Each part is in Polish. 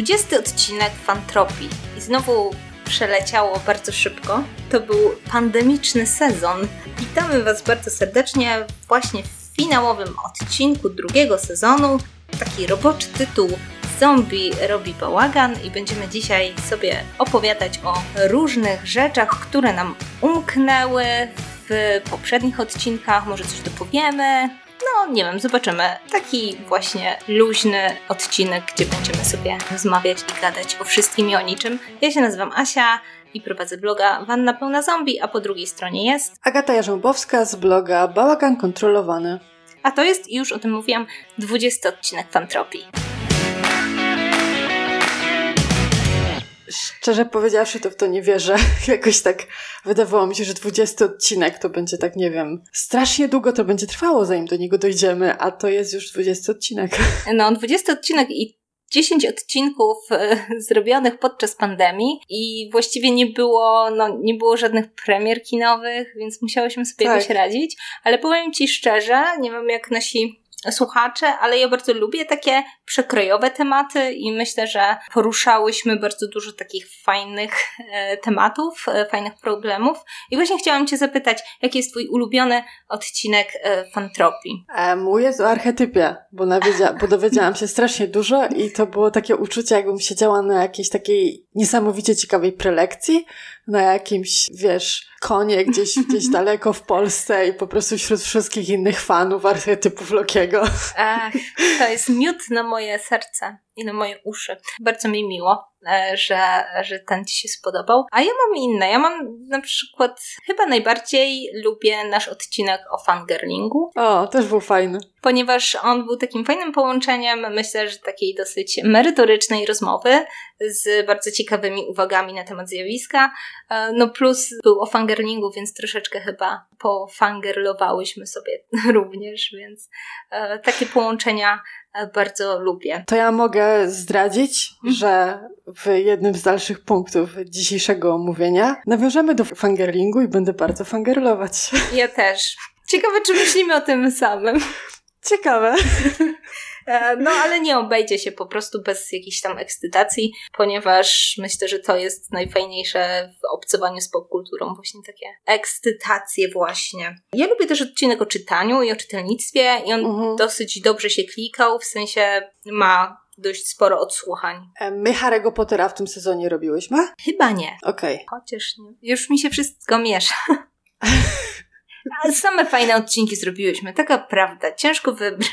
20 odcinek Fantropii i znowu przeleciało bardzo szybko. To był pandemiczny sezon. Witamy Was bardzo serdecznie właśnie w finałowym odcinku drugiego sezonu. Taki roboczy tytuł Zombie robi bałagan i będziemy dzisiaj sobie opowiadać o różnych rzeczach, które nam umknęły w poprzednich odcinkach. Może coś dopowiemy, no, nie wiem, zobaczymy. Taki właśnie luźny odcinek, gdzie będziemy sobie rozmawiać i gadać o wszystkim i o niczym. Ja się nazywam Asia i prowadzę bloga Wanna Pełna Zombie, a po drugiej stronie jest Agata Jarzębowska z bloga Bałagan Kontrolowany. A to jest, już o tym mówiłam, 20 odcinek Fantropii. Szczerze powiedziawszy, to w to nie wierzę. Jakoś tak wydawało mi się, że 20 odcinek to będzie tak, nie wiem, strasznie długo to będzie trwało, zanim do niego dojdziemy, a to jest już 20 odcinek. No, 20 odcinek i 10 odcinków e, zrobionych podczas pandemii i właściwie nie było, no, nie było żadnych premier kinowych, więc musiałyśmy sobie tak. jakoś radzić. Ale powiem Ci szczerze, nie wiem jak nasi słuchacze, ale ja bardzo lubię takie przekrojowe tematy i myślę, że poruszałyśmy bardzo dużo takich fajnych e, tematów, e, fajnych problemów. I właśnie chciałam Cię zapytać, jaki jest Twój ulubiony odcinek e, Fantropii? Mój jest o archetypie, bo, bo dowiedziałam się strasznie dużo i to było takie uczucie, jakbym siedziała na jakiejś takiej niesamowicie ciekawej prelekcji, na jakimś, wiesz, konie gdzieś, gdzieś daleko w Polsce i po prostu wśród wszystkich innych fanów archetypów Lokiego. Ach, to jest miód na moje serce i na moje uszy. Bardzo mi miło, e, że, że ten Ci się spodobał. A ja mam inne. Ja mam na przykład, chyba najbardziej lubię nasz odcinek o fangirlingu. O, też był fajny. Ponieważ on był takim fajnym połączeniem, myślę, że takiej dosyć merytorycznej rozmowy z bardzo ciekawymi uwagami na temat zjawiska. E, no plus był o fangirlingu, więc troszeczkę chyba pofangirlowałyśmy sobie również, więc e, takie połączenia E, bardzo lubię. To ja mogę zdradzić, mhm. że w jednym z dalszych punktów dzisiejszego omówienia nawiążemy do fangirlingu i będę bardzo fangirlować. Ja też. Ciekawe, czy myślimy o tym samym. Ciekawe. E, no, ale nie obejdzie się po prostu bez jakiejś tam ekscytacji, ponieważ myślę, że to jest najfajniejsze w obcowaniu z popkulturą, właśnie takie ekscytacje właśnie. Ja lubię też odcinek o czytaniu i o czytelnictwie i on mhm. dosyć dobrze się klikał, w sensie ma dość sporo odsłuchań. E, my Harry'ego Pottera w tym sezonie robiłyśmy? Chyba nie. Okej. Okay. Chociaż nie. Już mi się wszystko miesza. Same fajne odcinki zrobiłyśmy, taka prawda. Ciężko wybrać.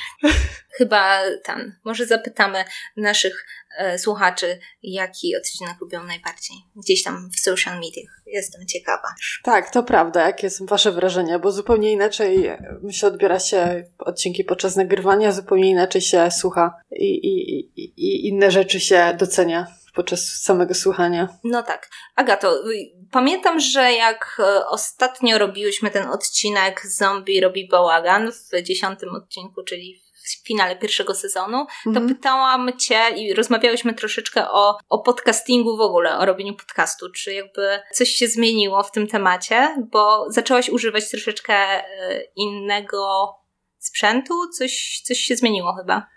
Chyba ten. Może zapytamy naszych e, słuchaczy, jaki odcinek lubią najbardziej. Gdzieś tam w social mediach. Jestem ciekawa. Tak, to prawda. Jakie są Wasze wrażenia? Bo zupełnie inaczej myślę, odbiera się odcinki podczas nagrywania, zupełnie inaczej się słucha i, i, i, i inne rzeczy się docenia podczas samego słuchania. No tak. Agato, pamiętam, że jak e, ostatnio robiłyśmy ten odcinek Zombie robi bałagan w dziesiątym odcinku, czyli w finale pierwszego sezonu, to mm -hmm. pytałam Cię i rozmawiałyśmy troszeczkę o, o podcastingu w ogóle, o robieniu podcastu. Czy jakby coś się zmieniło w tym temacie, bo zaczęłaś używać troszeczkę e, innego sprzętu? Coś, coś się zmieniło chyba.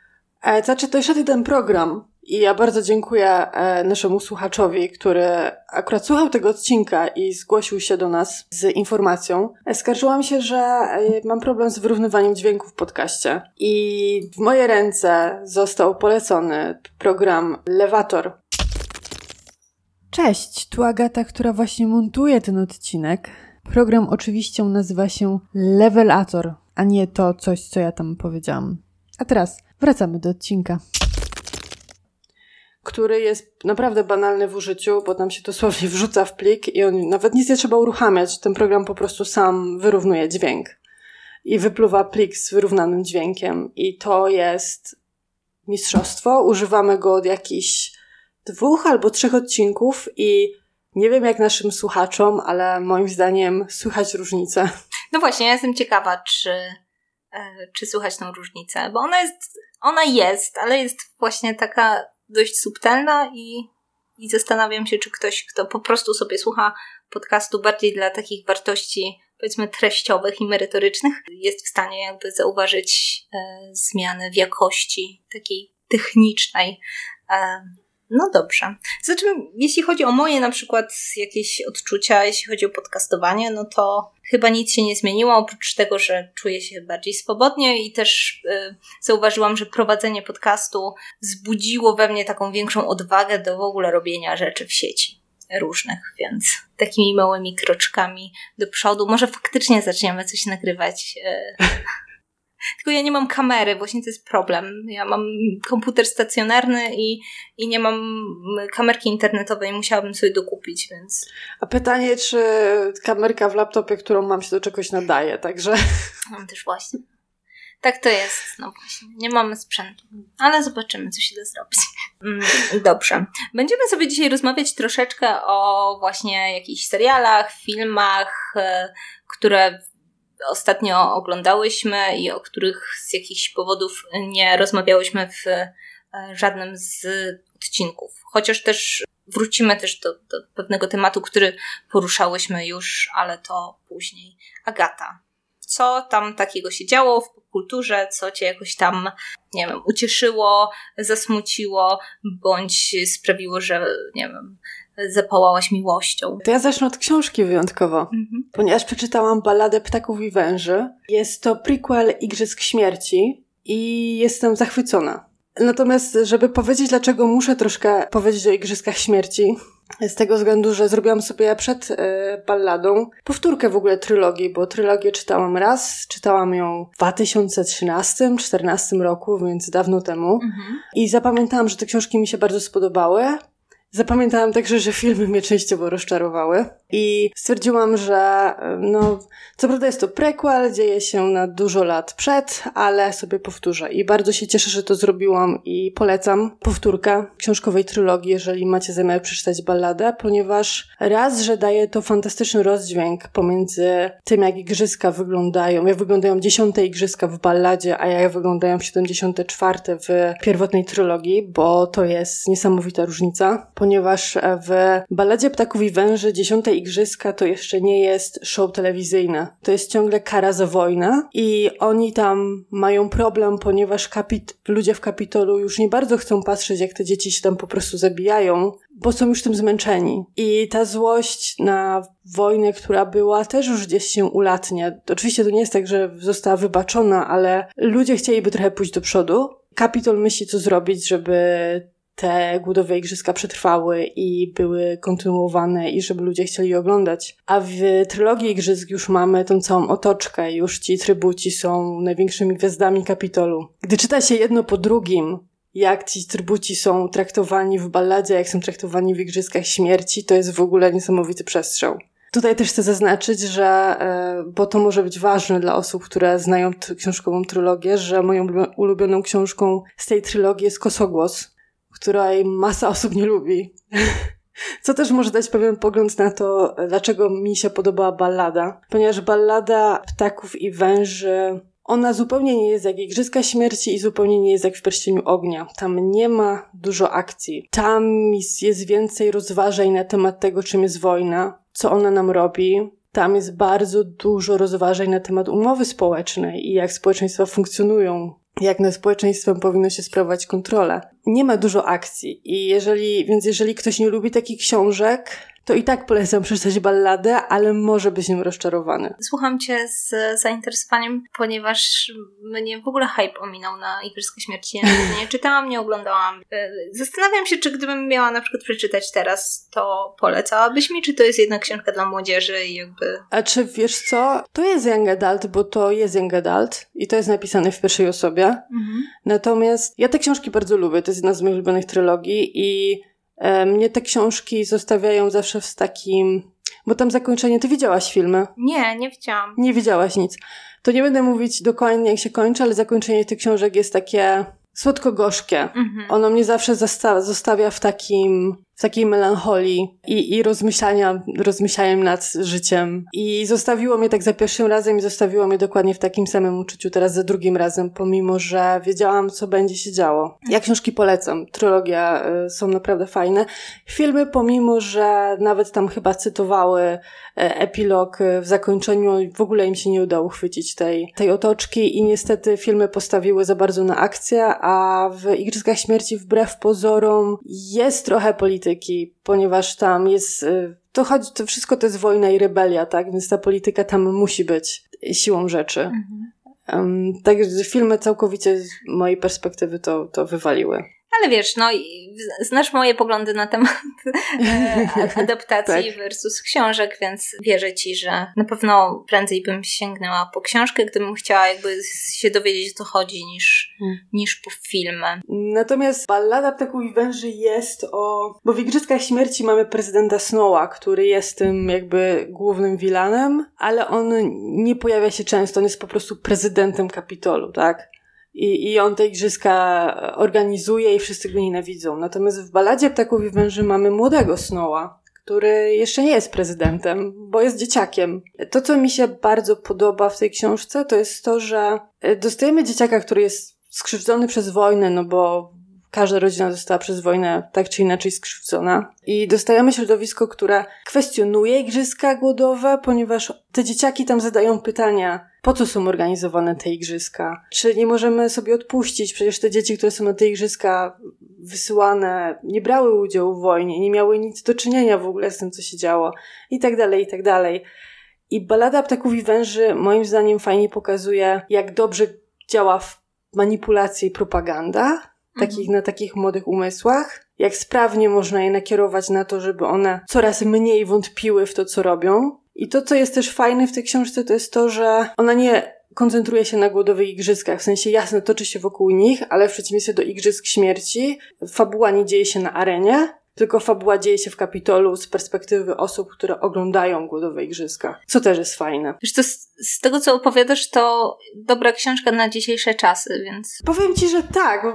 E, znaczy, to jeszcze jeden program, i ja bardzo dziękuję e, naszemu słuchaczowi, który akurat słuchał tego odcinka i zgłosił się do nas z informacją. Skarżyłam się, że e, mam problem z wyrównywaniem dźwięku w podcaście. I w moje ręce został polecony program Lewator. Cześć, tu Agata, która właśnie montuje ten odcinek. Program oczywiście nazywa się Levelator, a nie to coś, co ja tam powiedziałam. A teraz wracamy do odcinka który jest naprawdę banalny w użyciu, bo tam się dosłownie wrzuca w plik i on nawet nic nie trzeba uruchamiać. Ten program po prostu sam wyrównuje dźwięk i wypluwa plik z wyrównanym dźwiękiem. I to jest mistrzostwo. Używamy go od jakichś dwóch albo trzech odcinków i nie wiem jak naszym słuchaczom, ale moim zdaniem słychać różnicę. No właśnie, ja jestem ciekawa, czy, e, czy słychać tą różnicę, bo ona jest, ona jest, ale jest właśnie taka dość subtelna i, i zastanawiam się, czy ktoś, kto po prostu sobie słucha podcastu bardziej dla takich wartości, powiedzmy, treściowych i merytorycznych, jest w stanie jakby zauważyć e, zmiany w jakości takiej technicznej e, No dobrze. Zatem, jeśli chodzi o moje na przykład jakieś odczucia, jeśli chodzi o podcastowanie, no to chyba nic się nie zmieniło, oprócz tego, że czuję się bardziej swobodnie i też y, zauważyłam, że prowadzenie podcastu wzbudziło we mnie taką większą odwagę do w ogóle robienia rzeczy w sieci różnych, więc takimi małymi kroczkami do przodu. Może faktycznie zaczniemy coś nagrywać. Y, tylko ja nie mam kamery, właśnie to jest problem. Ja mam komputer stacjonarny i, i nie mam kamerki internetowej, musiałabym sobie dokupić, więc. A pytanie, czy kamerka w laptopie, którą mam, się do czegoś nadaje, także. Mam też właśnie. Tak to jest, no właśnie. Nie mamy sprzętu, ale zobaczymy, co się da zrobić. Mm, dobrze. Będziemy sobie dzisiaj rozmawiać troszeczkę o właśnie jakichś serialach, filmach, e, które ostatnio oglądałyśmy i o których z jakichś powodów nie rozmawiałyśmy w e, żadnym z odcinków. Chociaż też wrócimy też do, do pewnego tematu, który poruszałyśmy już, ale to później. Agata, co tam takiego się działo w kulturze, co cię jakoś tam, nie wiem, ucieszyło, zasmuciło, bądź sprawiło, że, nie wiem, zapałałaś miłością. To ja zacznę od książki wyjątkowo, mhm. ponieważ przeczytałam Balladę Ptaków i Węży. Jest to prequel Igrzysk Śmierci i jestem zachwycona. Natomiast, żeby powiedzieć, dlaczego muszę troszkę powiedzieć o Igrzyskach Śmierci, z tego względu, że zrobiłam sobie przed y, balladą powtórkę w ogóle trylogii, bo trylogię czytałam raz, czytałam ją w 2013-2014 roku, więc dawno temu. Mhm. I zapamiętałam, że te książki mi się bardzo spodobały. Zapamiętałam także, że filmy mnie częściowo rozczarowały i stwierdziłam, że no, co prawda jest to prequel, dzieje się na dużo lat przed, ale sobie powtórzę. I bardzo się cieszę, że to zrobiłam i polecam powtórkę książkowej trylogii, jeżeli macie zamiar przeczytać balladę, ponieważ raz, że daje to fantastyczny rozdźwięk pomiędzy tym, jak igrzyska wyglądają, jak wyglądają dziesiąte igrzyska w balladzie, a jak wyglądają 74 w pierwotnej trylogii, bo to jest niesamowita różnica ponieważ w Balladzie Ptaków i Węży Dziesiąte Igrzyska to jeszcze nie jest show telewizyjne. To jest ciągle kara za wojnę i oni tam mają problem, ponieważ kapit- ludzie w Kapitolu już nie bardzo chcą patrzeć, jak te dzieci się tam po prostu zabijają, bo są już tym zmęczeni. I ta złość na wojnę, która była, też już gdzieś się ulatnia. Oczywiście to nie jest tak, że została wybaczona, ale ludzie chcieliby trochę pójść do przodu. Kapitol myśli, co zrobić, żeby te głodowe igrzyska przetrwały i były kontynuowane i żeby ludzie chcieli oglądać. A w trylogii igrzysk już mamy tą całą otoczkę, już ci trybuci są największymi gwiazdami Kapitolu. Gdy czyta się jedno po drugim, jak ci trybuci są traktowani w balladzie, jak są traktowani w Igrzyskach Śmierci, to jest w ogóle niesamowity przestrzał. Tutaj też chcę zaznaczyć, że, e, bo to może być ważne dla osób, które znają książkową trylogię, że moją ulubioną książką z tej trylogii jest Kosogłos, której masa osób nie lubi. Co też może dać pewien pogląd na to, dlaczego mi się podobała ballada. Ponieważ ballada ptaków i węży, ona zupełnie nie jest jak Igrzyska Śmierci i zupełnie nie jest jak w Pierścieniu Ognia. Tam nie ma dużo akcji. Tam jest więcej rozważań na temat tego, czym jest wojna, co ona nam robi. Tam jest bardzo dużo rozważań na temat umowy społecznej i jak społeczeństwa funkcjonują jak nad społeczeństwem powinno się sprawować kontrolę. Nie ma dużo akcji i jeżeli, więc jeżeli ktoś nie lubi takich książek, to i tak polecam przeczytać balladę, ale może być nim rozczarowany. Słucham cię z zainteresowaniem, ponieważ mnie w ogóle hype ominął na Igrzyska Śmierci. Ja nie czytałam, nie oglądałam. E, zastanawiam się, czy gdybym miała na przykład przeczytać teraz, to polecałabyś mi, czy to jest jednak książka dla młodzieży i jakby... A czy wiesz co? To jest young adult, bo to jest young adult i to jest napisane w pierwszej osobie. Mhm. Natomiast ja te książki bardzo lubię, to jest jedna z moich ulubionych trylogii i mnie te książki zostawiają zawsze w takim. Bo tam zakończenie, ty widziałaś filmy? Nie, nie widziałam. Nie widziałaś nic. To nie będę mówić dokładnie, jak się kończy, ale zakończenie tych książek jest takie słodko-gorzkie. Mhm. Ono mnie zawsze zostawia w takim, takiej melancholii i, i rozmyślania, rozmyślaniem nad życiem. I zostawiło mnie tak za pierwszym razem i zostawiło mnie dokładnie w takim samym uczuciu teraz za drugim razem, pomimo, że wiedziałam, co będzie się działo. Ja książki polecam. Trylogia y, są naprawdę fajne. Filmy, pomimo, że nawet tam chyba cytowały e, epilog y, w zakończeniu, w ogóle im się nie udało chwycić tej, tej otoczki i niestety filmy postawiły za bardzo na akcję, a w Igrzyskach Śmierci wbrew pozorom jest trochę polityki, ponieważ tam jest, y, to chodzi, to wszystko to jest wojna i rebelia, tak? Więc ta polityka tam musi być siłą rzeczy. Mhm. Um, także filmy całkowicie z mojej perspektywy to, to wywaliły. Ale wiesz, no znasz moje poglądy na temat e, adaptacji tak. versus książek, więc wierzę ci, że na pewno prędzej bym sięgnęła po książkę, gdybym chciała jakby się dowiedzieć, o co chodzi, niż, hmm. niż po filmy. Natomiast ballada Ptaków i Węży jest o... Bo w Igrzyskach Śmierci mamy prezydenta Snowa, który jest tym jakby głównym vilanem, ale on nie pojawia się często, on jest po prostu prezydentem Kapitolu, tak? I, i on te igrzyska organizuje i wszyscy go nienawidzą. Natomiast w baladzie Ptaków i Węży mamy młodego Snowa, który jeszcze nie jest prezydentem, bo jest dzieciakiem. To, co mi się bardzo podoba w tej książce, to jest to, że dostajemy dzieciaka, który jest skrzywdzony przez wojnę, no bo każda rodzina została przez wojnę tak czy inaczej skrzywdzona. I dostajemy środowisko, które kwestionuje igrzyska głodowe, ponieważ te dzieciaki tam zadają pytania, po co są organizowane te igrzyska? Czy nie możemy sobie odpuścić? Przecież te dzieci, które są na te igrzyska wysyłane, nie brały udziału w wojnie, nie miały nic do czynienia w ogóle z tym, co się działo, i tak dalej, i tak dalej. I balada ptaków i węży moim zdaniem fajnie pokazuje, jak dobrze działa manipulacja i propaganda, takich, na takich młodych umysłach, jak sprawnie można je nakierować na to, żeby one coraz mniej wątpiły w to, co robią. I to, co jest też fajne w tej książce, to jest to, że ona nie koncentruje się na głodowych igrzyskach, w sensie jasne toczy się wokół nich, ale w przeciwieństwie do igrzysk śmierci, fabuła nie dzieje się na arenie, tylko fabuła dzieje się w Kapitolu z perspektywy osób, które oglądają głodowe igrzyska, co też jest fajne. Wiesz, to z, z tego, co opowiadasz, to dobra książka na dzisiejsze czasy, więc... Powiem ci, że tak.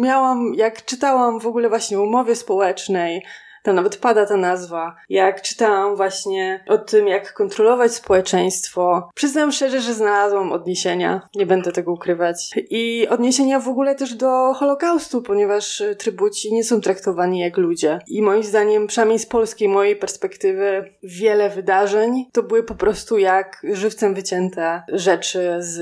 Miałam, jak czytałam w ogóle właśnie umowie społecznej, tam nawet pada ta nazwa. Jak czytałam właśnie o tym, jak kontrolować społeczeństwo, przyznam szczerze, że znalazłam odniesienia. Nie będę tego ukrywać. I odniesienia w ogóle też do Holokaustu, ponieważ trybuci nie są traktowani jak ludzie. I moim zdaniem, przynajmniej z polskiej mojej perspektywy, wiele wydarzeń to były po prostu jak żywcem wycięte rzeczy z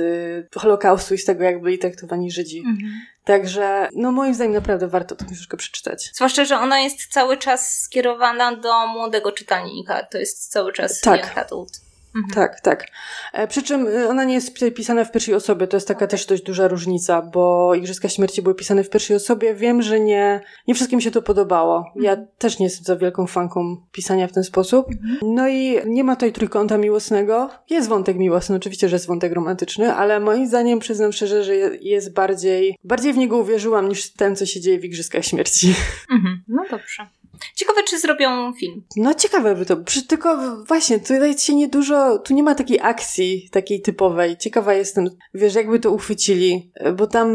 Holokaustu i z tego, jak byli traktowani Żydzi. Mhm. Także, no moim zdaniem naprawdę warto tę książkę przeczytać. Zwłaszcza, że ona jest cały czas skierowana do młodego czytelnika. To jest cały czas tak. young adult. Mhm. Tak, tak. E, przy czym e, ona nie jest pisana w pierwszej osobie, to jest taka okay. też dość duża różnica, bo Igrzyska Śmierci były pisane w pierwszej osobie. Wiem, że nie, nie wszystkim się to podobało. Mhm. Ja też nie jestem za wielką fanką pisania w ten sposób. Mhm. No i nie ma tutaj trójkąta miłosnego. Jest wątek miłosny, oczywiście, że jest wątek romantyczny, ale moim zdaniem przyznam szczerze, że jest bardziej, bardziej w niego uwierzyłam niż ten, co się dzieje w Igrzyskach Śmierci. Mhm. No dobrze. Ciekawe, czy zrobią film. No ciekawe by to. Tylko właśnie, tutaj się nie dużo, tu nie ma takiej akcji takiej typowej. Ciekawa jestem, wiesz, jakby to uchwycili, bo tam,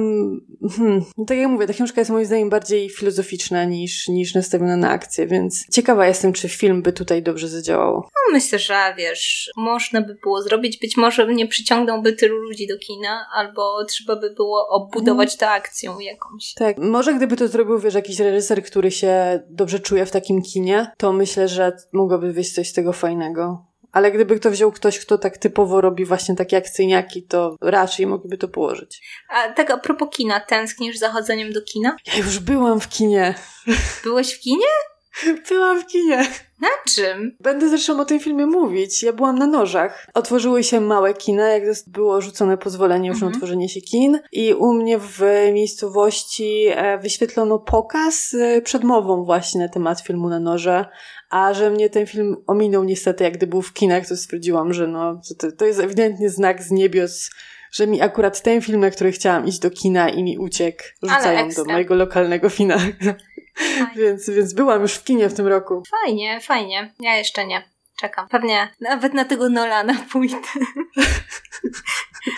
hmm, no tak jak mówię, ta książka jest moim zdaniem bardziej filozoficzna niż, niż nastawiona na akcję, więc ciekawa jestem, czy film by tutaj dobrze zadziałał. No myślę, że wiesz, można by było zrobić, być może nie przyciągnąłby tylu ludzi do kina, albo trzeba by było obudować hmm. tę akcją jakąś. Tak, może gdyby to zrobił, wiesz, jakiś reżyser, który się dobrze czuje czuję w takim kinie, to myślę, że mogłoby wyjść coś z tego fajnego. Ale gdyby kto wziął ktoś, kto tak typowo robi właśnie takie akcyjniaki, to raczej mogliby to położyć. A tak a propos kina, tęsknisz za chodzeniem do kina? Ja już byłam w kinie. Byłeś w kinie? Byłam w kinie. Na czym? Będę zresztą o tym filmie mówić. Ja byłam na nożach. Otworzyły się małe kina, jak było rzucone pozwolenie już mhm. na otworzenie się kin. I u mnie w miejscowości e, wyświetlono pokaz e, przedmową właśnie na temat filmu na noże. A że mnie ten film ominął niestety, jak gdy był w kinach, to stwierdziłam, że no, to, to jest ewidentnie znak z niebios, że mi akurat ten film, na który chciałam iść do kina i mi uciekł, rzucają do mojego lokalnego kina. więc, więc byłam już w kinie w tym roku. Fajnie, fajnie. Ja jeszcze nie. Czekam. Pewnie nawet na tego Nolana pójdę.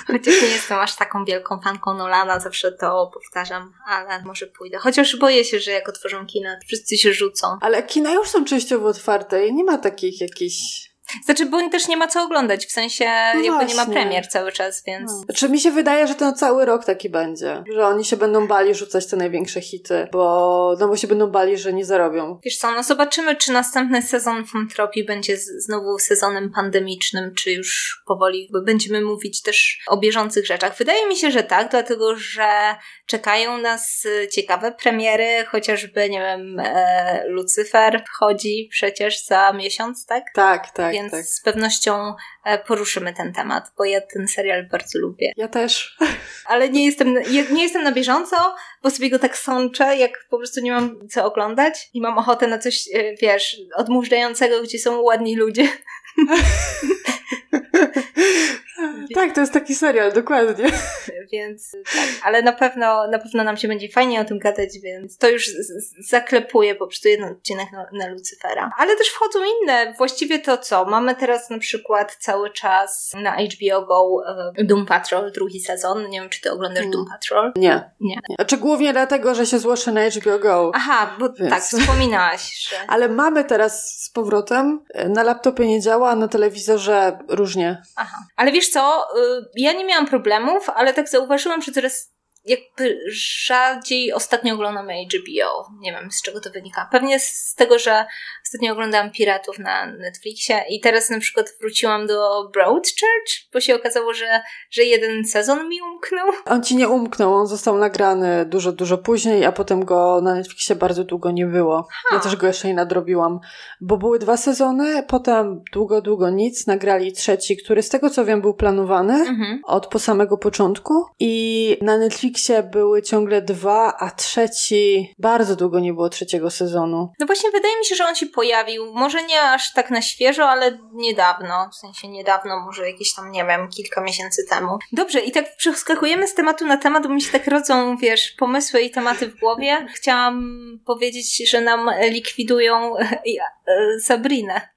Chociaż nie jestem aż taką wielką fanką Nolana, zawsze to powtarzam, ale może pójdę. Chociaż boję się, że jak otworzą kina, to wszyscy się rzucą. Ale kina już są częściowo otwarte i nie ma takich jakichś znaczy, bo też nie ma co oglądać, w sensie no jakby nie ma premier cały czas, więc... No. Znaczy mi się wydaje, że ten cały rok taki będzie, że oni się będą bali rzucać te największe hity, bo, no bo się będą bali, że nie zarobią. Wiesz co, no zobaczymy, czy następny sezon Fantropii będzie z, znowu sezonem pandemicznym, czy już powoli będziemy mówić też o bieżących rzeczach. Wydaje mi się, że tak, dlatego, że czekają nas ciekawe premiery, chociażby, nie wiem, e, Lucyfer wchodzi przecież za miesiąc, tak? Tak, tak więc tak. z pewnością e, poruszymy ten temat, bo ja ten serial bardzo lubię. Ja też. Ale nie jestem, nie jestem na bieżąco, bo sobie go tak sączę, jak po prostu nie mam co oglądać i mam ochotę na coś, e, wiesz, odmurzającego, gdzie są ładni ludzie. tak, to jest taki serial, dokładnie. Więc tak, ale na pewno, na pewno nam się będzie fajnie o tym gadać, więc to już zaklepuje po prostu jeden odcinek na, na Lucyfera. Ale też wchodzą inne. Właściwie to co? Mamy teraz na przykład cały czas na HBO Go uh, Doom Patrol, drugi sezon. Nie wiem, czy ty oglądasz Doom Patrol? Nie. Nie. Znaczy głównie dlatego, że się złoszę na HBO Go. Aha, bo więc. tak, wspominałaś, że... Ale mamy teraz z powrotem. Na laptopie nie działa, a na telewizorze różnie. Aha. Ale wiesz co? Y, ja nie miałam problemów, ale tak zauważyłam, że coraz jakby rzadziej ostatnio oglądamy HBO. Nie wiem, z czego to wynika. Pewnie z tego, że ostatnio oglądałam Piratów na Netflixie i teraz na przykład wróciłam do Broadchurch, bo się okazało, że, że jeden sezon mi umknął. On ci nie umknął, on został nagrany dużo, dużo później, a potem go na Netflixie bardzo długo nie było. Ha. Ja też go jeszcze nie nadrobiłam, bo były dwa sezony, potem długo, długo nic, nagrali trzeci, który z tego co wiem był planowany mhm. od po samego początku i na Netflixie były ciągle dwa, a trzeci bardzo długo nie było trzeciego sezonu. No właśnie wydaje mi się, że on się pojawił, może nie aż tak na świeżo, ale niedawno, w sensie niedawno, może jakieś tam, nie wiem, kilka miesięcy temu. Dobrze, i tak przeskakujemy z tematu na temat, bo mi się tak rodzą, wiesz, pomysły i tematy w głowie. Chciałam powiedzieć, że nam likwidują e, Sabrinę.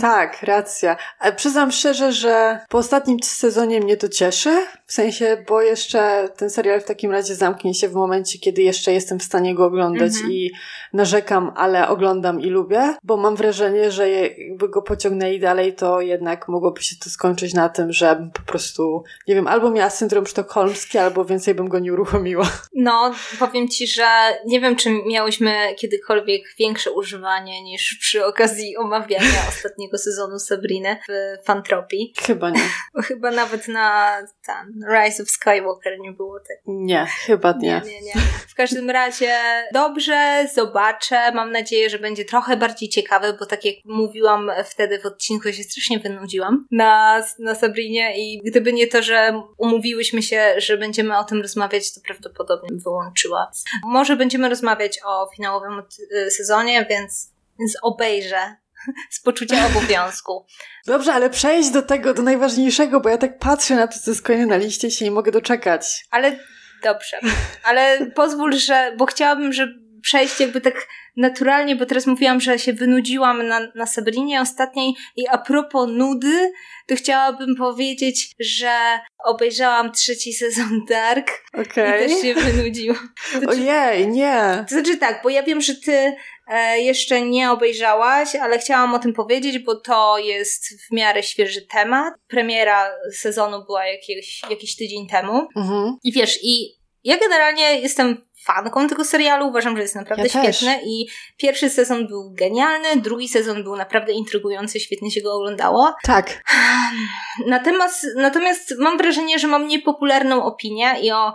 Tak, racja. Ale przyznam szczerze, że po ostatnim sezonie mnie to cieszy. W sensie, bo jeszcze ten serial w takim razie zamknie się w momencie, kiedy jeszcze jestem w stanie go oglądać mm -hmm. i narzekam, ale oglądam i lubię, bo mam wrażenie, że jakby go pociągnęli dalej, to jednak mogłoby się to skończyć na tym, że po prostu, nie wiem, albo miała syndrom sztokholmski, albo więcej bym go nie uruchomiła. No, powiem ci, że nie wiem, czy miałyśmy kiedykolwiek większe używanie niż przy okazji omawiania ostatniego sezonu Sabriny w Fantropii. Chyba nie. Chyba nawet na ten Rise of Skywalker nie było tak. Nie, chyba nie. Nie, nie, nie. W każdym razie dobrze, zobaczę. Mam nadzieję, że będzie trochę bardziej ciekawy, bo tak jak mówiłam wtedy w odcinku, się strasznie wynudziłam na, na Sabrinie i gdyby nie to, że umówiłyśmy się, że będziemy o tym rozmawiać, to prawdopodobnie wyłączyła. Może będziemy rozmawiać o finałowym sezonie, więc, więc obejrzę z poczucia obowiązku. Dobrze, ale przejść do tego, do najważniejszego, bo ja tak patrzę na to, co jest kolejne na liście się nie mogę doczekać. Ale dobrze, ale pozwól, że, bo chciałabym, żeby przejść jakby tak naturalnie, bo teraz mówiłam, że się wynudziłam na, na Sabrinie ostatniej i a propos nudy, to chciałabym powiedzieć, że obejrzałam trzeci sezon Dark okay. i też się wynudziłam. Znaczy, Ojej, nie. To znaczy tak, bo ja wiem, że ty jeszcze nie obejrzałaś, ale chciałam o tym powiedzieć, bo to jest w miarę świeży temat. Premiera sezonu była jakiś, jakiś tydzień temu. Mhm. I wiesz, i ja generalnie jestem fanką tego serialu. Uważam, że jest naprawdę ja świetny też. i pierwszy sezon był genialny, drugi sezon był naprawdę intrygujący, świetnie się go oglądało. Tak. Natomiast, natomiast mam wrażenie, że mam niepopularną opinię i o E,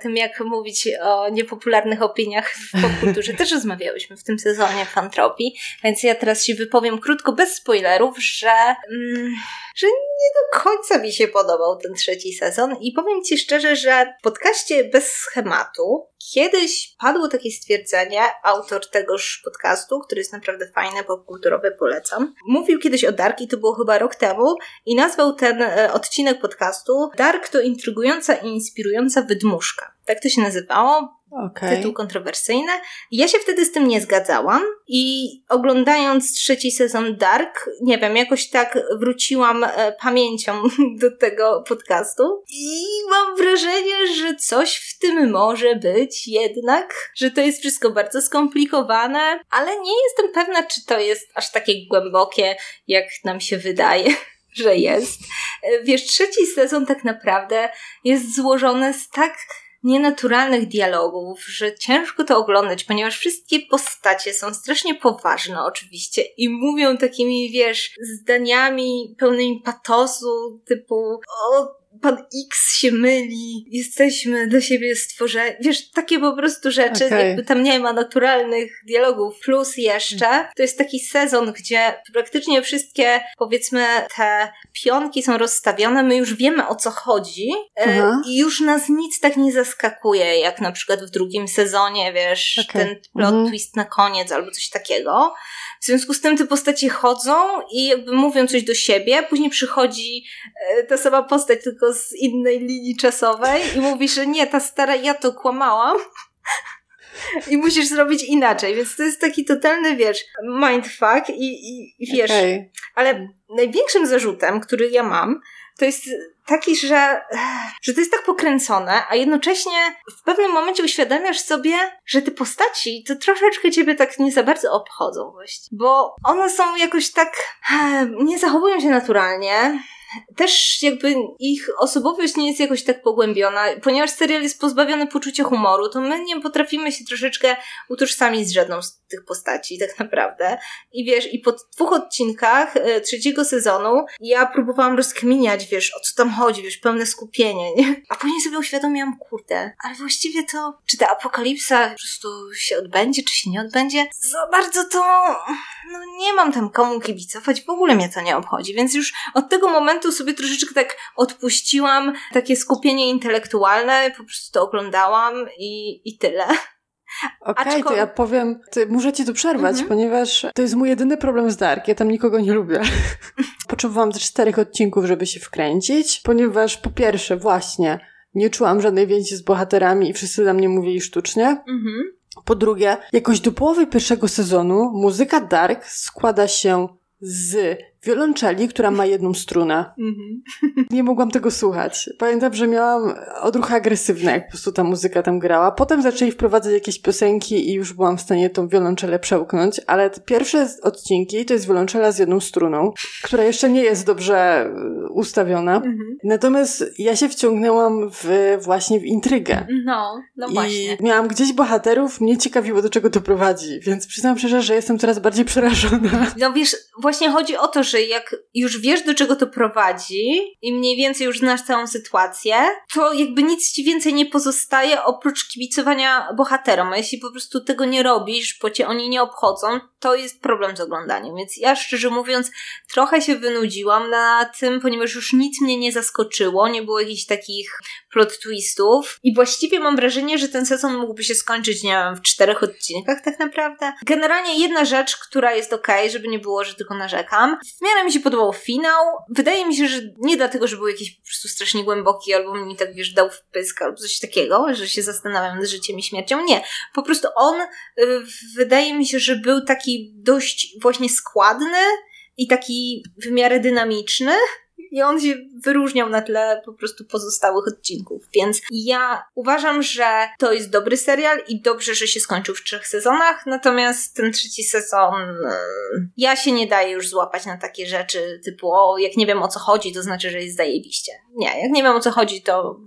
tym, jak mówić o niepopularnych opiniach w popkulturze. Też rozmawiałyśmy w tym sezonie Fantropii, więc ja teraz się wypowiem krótko, bez spoilerów, że, mm, że nie do końca mi się podobał ten trzeci sezon i powiem Ci szczerze, że w podcaście bez schematu kiedyś padło takie stwierdzenie, autor tegoż podcastu, który jest naprawdę fajny, popkulturowy, polecam, mówił kiedyś o Dark i to było chyba rok temu i nazwał ten e, odcinek podcastu Dark to intrygująca i inspirująca wydmuszka tak to się nazywało. Okay. Tytuł kontrowersyjny. Ja się wtedy z tym nie zgadzałam i oglądając trzeci sezon Dark, nie wiem, jakoś tak wróciłam e, pamięcią do tego podcastu i mam wrażenie, że coś w tym może być jednak, że to jest wszystko bardzo skomplikowane, ale nie jestem pewna, czy to jest aż takie głębokie, jak nam się wydaje że jest. E, wiesz, trzeci sezon tak naprawdę jest złożony z tak nienaturalnych dialogów, że ciężko to oglądać, ponieważ wszystkie postacie są strasznie poważne oczywiście i mówią takimi, wiesz, zdaniami pełnymi patosu, typu o, pan X się myli, jesteśmy do siebie stworzeni. Wiesz, takie po prostu rzeczy, okay. jakby tam nie ma naturalnych dialogów. Plus jeszcze, to jest taki sezon, gdzie praktycznie wszystkie, powiedzmy, te pionki są rozstawione, my już wiemy o co chodzi e, i już nas nic tak nie zaskakuje, jak na przykład w drugim sezonie, wiesz, okay. ten plot mhm. twist na koniec albo coś takiego. W związku z tym te postacie chodzą i jakby mówią coś do siebie, później przychodzi e, ta sama postać tylko z innej linii czasowej i mówi, że nie, ta stara ja to kłamałam. I musisz zrobić inaczej, więc to jest taki totalny, wiesz, mindfuck i, i, i wiesz, okay. ale największym zarzutem, który ja mam, to jest taki, że, że to jest tak pokręcone, a jednocześnie w pewnym momencie uświadamiasz sobie, że te postaci to troszeczkę ciebie tak nie za bardzo obchodzą właśnie. Bo one są jakoś tak, nie zachowują się naturalnie, też jakby ich osobowość nie jest jakoś tak pogłębiona, ponieważ serial jest pozbawiony poczucia humoru, to my nie potrafimy się troszeczkę utożsamić z żadną z tych postaci, tak naprawdę. I wiesz, i po dwóch odcinkach e, trzeciego sezonu ja próbowałam rozkminiać, wiesz, o co tam chodzi, wiesz, pełne skupienie, nie? A później sobie uświadomiłam, kurde, ale właściwie to, czy ta apokalipsa po prostu się odbędzie, czy się nie odbędzie? Za bardzo to, no nie mam tam komu kibicować, w ogóle mnie to nie obchodzi, więc już od tego momentu sobie troszeczkę tak odpuściłam takie skupienie intelektualne, po prostu to oglądałam i, i tyle. Okej, okay, to ja powiem, to muszę ci tu przerwać, mhm. ponieważ to jest mój jedyny problem z Dark. Ja tam nikogo nie lubię. Potrzebowałam też czterech odcinków, żeby się wkręcić, ponieważ po pierwsze, właśnie, nie czułam żadnej więzi z bohaterami i wszyscy dla mnie mówili sztucznie. Mhm. Po drugie, jakoś do połowy pierwszego sezonu muzyka Dark składa się z wiolonczeli, która ma jedną strunę. Mhm. Nie mogłam tego słuchać. Pamiętam, że miałam odruchy agresywne, jak po prostu ta muzyka tam grała. Potem zaczęli wprowadzać jakieś piosenki i już byłam w stanie tą wiolonczelę przełknąć, ale pierwsze odcinki to jest wiolonczela z jedną struną, która jeszcze nie jest dobrze e, ustawiona. Mhm. Natomiast ja się wciągnęłam w, właśnie w intrygę. No, no właśnie. I miałam gdzieś bohaterów, mnie ciekawiło, do czego to prowadzi, więc przyznam szczerze, że jestem coraz bardziej przerażona. No wiesz, właśnie chodzi o to, że jak już wiesz, do czego to prowadzi i mniej więcej już znasz całą sytuację, to jakby nic ci więcej nie pozostaje oprócz kibicowania bohaterom. A jeśli po prostu tego nie robisz, bo cię oni nie obchodzą, to jest problem z oglądaniem. Więc ja szczerze mówiąc, trochę się wynudziłam na tym, ponieważ już nic mnie nie zaskoczyło, nie było jakichś takich plot twistów i właściwie mam wrażenie, że ten sezon mógłby się skończyć, nie wiem, w czterech odcinkach tak naprawdę. Generalnie jedna rzecz, która jest ok, żeby nie było, że tylko narzekam. W miarę mi się podobał finał. Wydaje mi się, że nie dlatego, że był jakiś po prostu strasznie głęboki, albo mi tak, wiesz, dał wpysk, albo coś takiego, że się zastanawiam nad życiem i śmiercią. Nie. Po prostu on, y, wydaje mi się, że był taki dość właśnie składny i taki w miarę dynamiczny, i on się wyróżniał na tle po prostu pozostałych odcinków. Więc ja uważam, że to jest dobry serial i dobrze, że się skończył w trzech sezonach, natomiast ten trzeci sezon ja się nie daję już złapać na takie rzeczy typu o, jak nie wiem o co chodzi, to znaczy, że jest zajebiście. Nie, jak nie wiem o co chodzi, to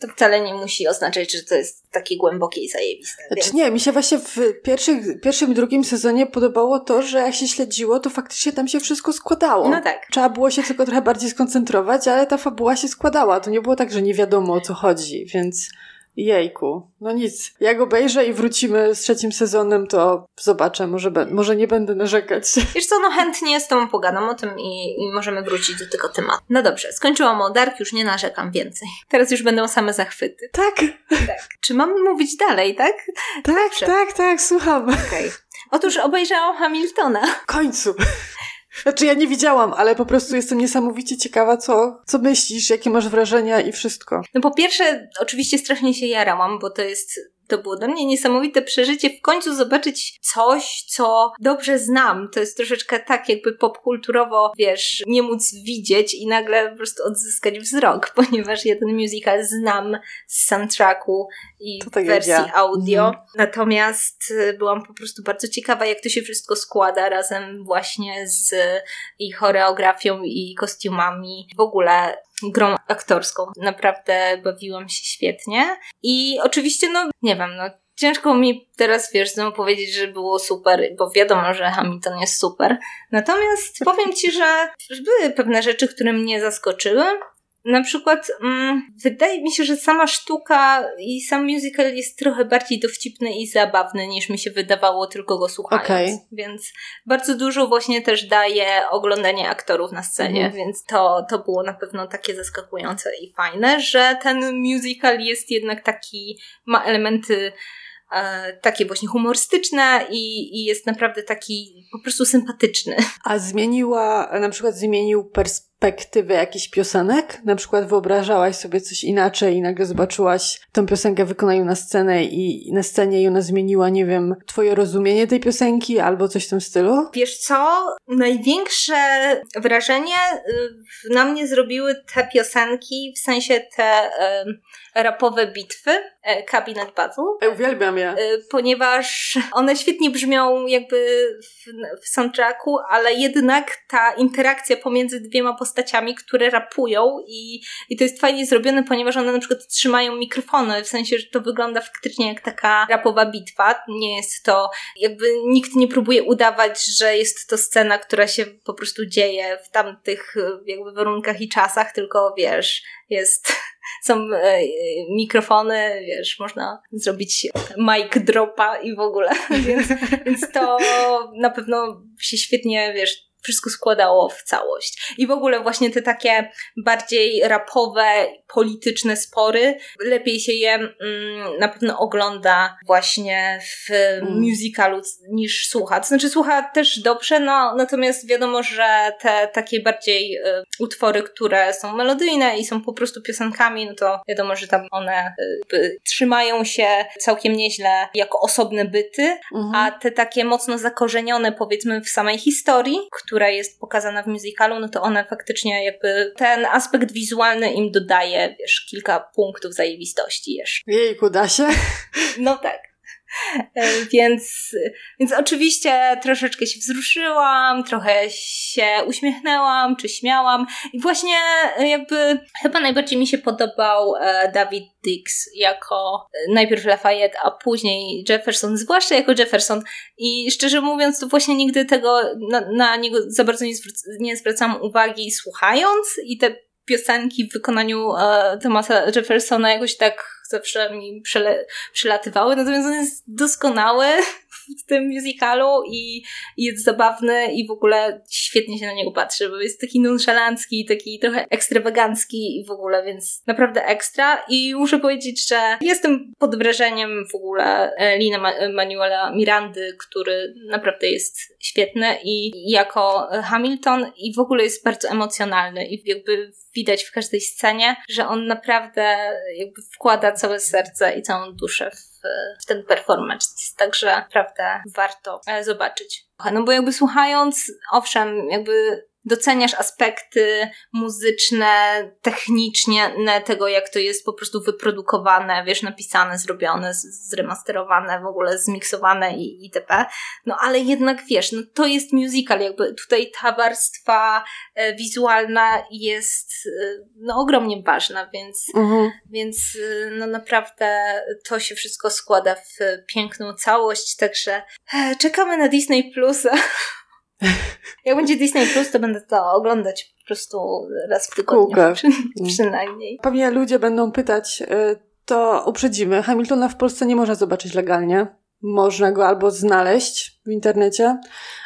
to wcale nie musi oznaczać, że to jest takie głębokie i zajebiste. Znaczy więc... nie, mi się właśnie w pierwszych, pierwszym drugim sezonie podobało to, że jak się śledziło, to faktycznie tam się wszystko składało. No tak. Trzeba było się tylko trochę bardziej skoncentrować, ale ta fabuła się składała. To nie było tak, że nie wiadomo o co chodzi, więc Jejku, no nic. Jak obejrzę i wrócimy z trzecim sezonem, to zobaczę, może, be- może nie będę narzekać. Wiesz co, no chętnie z tobą pogadam o tym i, i możemy wrócić do tego tematu. No dobrze, skończyłam o Dark, już nie narzekam więcej. Teraz już będą same zachwyty. Tak. Tak. Czy mamy mówić dalej, tak? Tak, Dobrze. tak, tak, słucham. Okej. Okay. Otóż obejrzałam Hamiltona. W końcu. Znaczy ja nie widziałam, ale po prostu jestem niesamowicie ciekawa, co, co myślisz, jakie masz wrażenia i wszystko. No po pierwsze, oczywiście strasznie się jarałam, bo to jest to było dla mnie niesamowite przeżycie w końcu zobaczyć coś, co dobrze znam. To jest troszeczkę tak jakby popkulturowo, wiesz, nie móc widzieć i nagle po prostu odzyskać wzrok, ponieważ jeden musical znam z soundtracku i tak wersji audio. Mhm. Natomiast y, byłam po prostu bardzo ciekawa, jak to się wszystko składa razem właśnie z i choreografią i kostiumami. W ogóle grą aktorską. Naprawdę bawiłam się świetnie. I oczywiście, no, nie wiem, no, ciężko mi teraz, wiesz, znowu powiedzieć, że było super, bo wiadomo, że Hamilton jest super. Natomiast powiem ci, że były pewne rzeczy, które mnie zaskoczyły. Na przykład, mm, wydaje mi się, że sama sztuka i sam musical jest trochę bardziej dowcipny i zabawny niż mi się wydawało tylko go słuchając. Okay. Więc bardzo dużo właśnie też daje oglądanie aktorów na scenie, mhm. więc to, to było na pewno takie zaskakujące i fajne, że ten musical jest jednak taki, ma elementy e, takie właśnie humorystyczne i, i jest naprawdę taki po prostu sympatyczny. A zmieniła, na przykład zmienił perspektywę perspektywy jakichś piosenek? Na przykład wyobrażałaś sobie coś inaczej i nagle zobaczyłaś tą piosenkę wykonają na scenę i na scenie i ona zmieniła, nie wiem, twoje rozumienie tej piosenki albo coś w tym stylu? Wiesz co? Największe wrażenie y, na mnie zrobiły te piosenki, w sensie te rapowe bitwy, e, Cabinet Battle. Ja uwielbiam je. Y, ponieważ one świetnie brzmią jakby w, w soundtracku, ale jednak ta interakcja pomiędzy dwiema postaciami postaciami, które rapują i, i to jest fajnie zrobione, ponieważ one na przykład trzymają mikrofony, w sensie, że to wygląda faktycznie jak taka rapowa bitwa. Nie jest to, jakby nikt nie próbuje udawać, że jest to scena, która się po prostu dzieje w tamtych jakby warunkach i czasach, tylko wiesz, jest są e, mikrofony, wiesz, można zrobić mic dropa i w ogóle, więc, więc to na pewno się świetnie, wiesz, wszystko składało w całość. I w ogóle właśnie te takie bardziej rapowe, polityczne spory, lepiej się je mm, na pewno ogląda właśnie w mm. musicalu niż słucha. To znaczy słucha też dobrze, no natomiast wiadomo, że te takie bardziej y, utwory, które są melodyjne i są po prostu piosenkami, no to wiadomo, że tam one y, trzymają się całkiem nieźle jako osobne byty, mhm. a te takie mocno zakorzenione powiedzmy w samej historii, która jest pokazana w musicalu, no to one faktycznie jakby ten aspekt wizualny im dodaje, wiesz, kilka punktów zajebistości jeszcze. Jejku, da się? No tak. E, więc, więc oczywiście troszeczkę się wzruszyłam, trochę się uśmiechnęłam, czy śmiałam. I właśnie jakby chyba najbardziej mi się podobał e, David Dix jako e, najpierw Lafayette, a później Jefferson, zwłaszcza jako Jefferson. I szczerze mówiąc, to właśnie nigdy tego na, na niego za bardzo nie, nie zwracam uwagi słuchając i te piosenki w wykonaniu e, Thomasa Jeffersona jakoś tak zawsze mi przele- przylatywały, natomiast on jest doskonały w tym musicalu i, jest zabawny i w ogóle świetnie się na niego patrzy, bo jest taki nonszalancki, taki trochę ekstrawagancki i w ogóle, więc naprawdę ekstra. I muszę powiedzieć, że jestem pod wrażeniem w ogóle e, Lina Manuela Mirandy, który naprawdę jest świetny i jako Hamilton i w ogóle jest bardzo emocjonalny i jakby widać w każdej scenie, że on naprawdę jakby wkłada całe serce i całą duszę w, w ten performance. Także naprawdę warto e, zobaczyć. No bo jakby słuchając, owszem, jakby doceniasz aspekty muzyczne, techniczne tego, jak to jest po prostu wyprodukowane, wiesz, napisane, zrobione, zremasterowane, w ogóle zmiksowane i itp. No ale jednak wiesz, no to jest musical, jakby tutaj ta warstwa e, wizualna jest e, no ogromnie ważna, więc, mhm. więc e, no naprawdę to się wszystko składa w piękną całość, także czekamy na Disney Plusa. Jak będzie Disney Plus, to będę to oglądać po prostu raz w tygodniu. Przy, przynajmniej. Pewnie ludzie będą pytać, y, to uprzedzimy. Hamiltona w Polsce nie można zobaczyć legalnie. Można go albo znaleźć w internecie,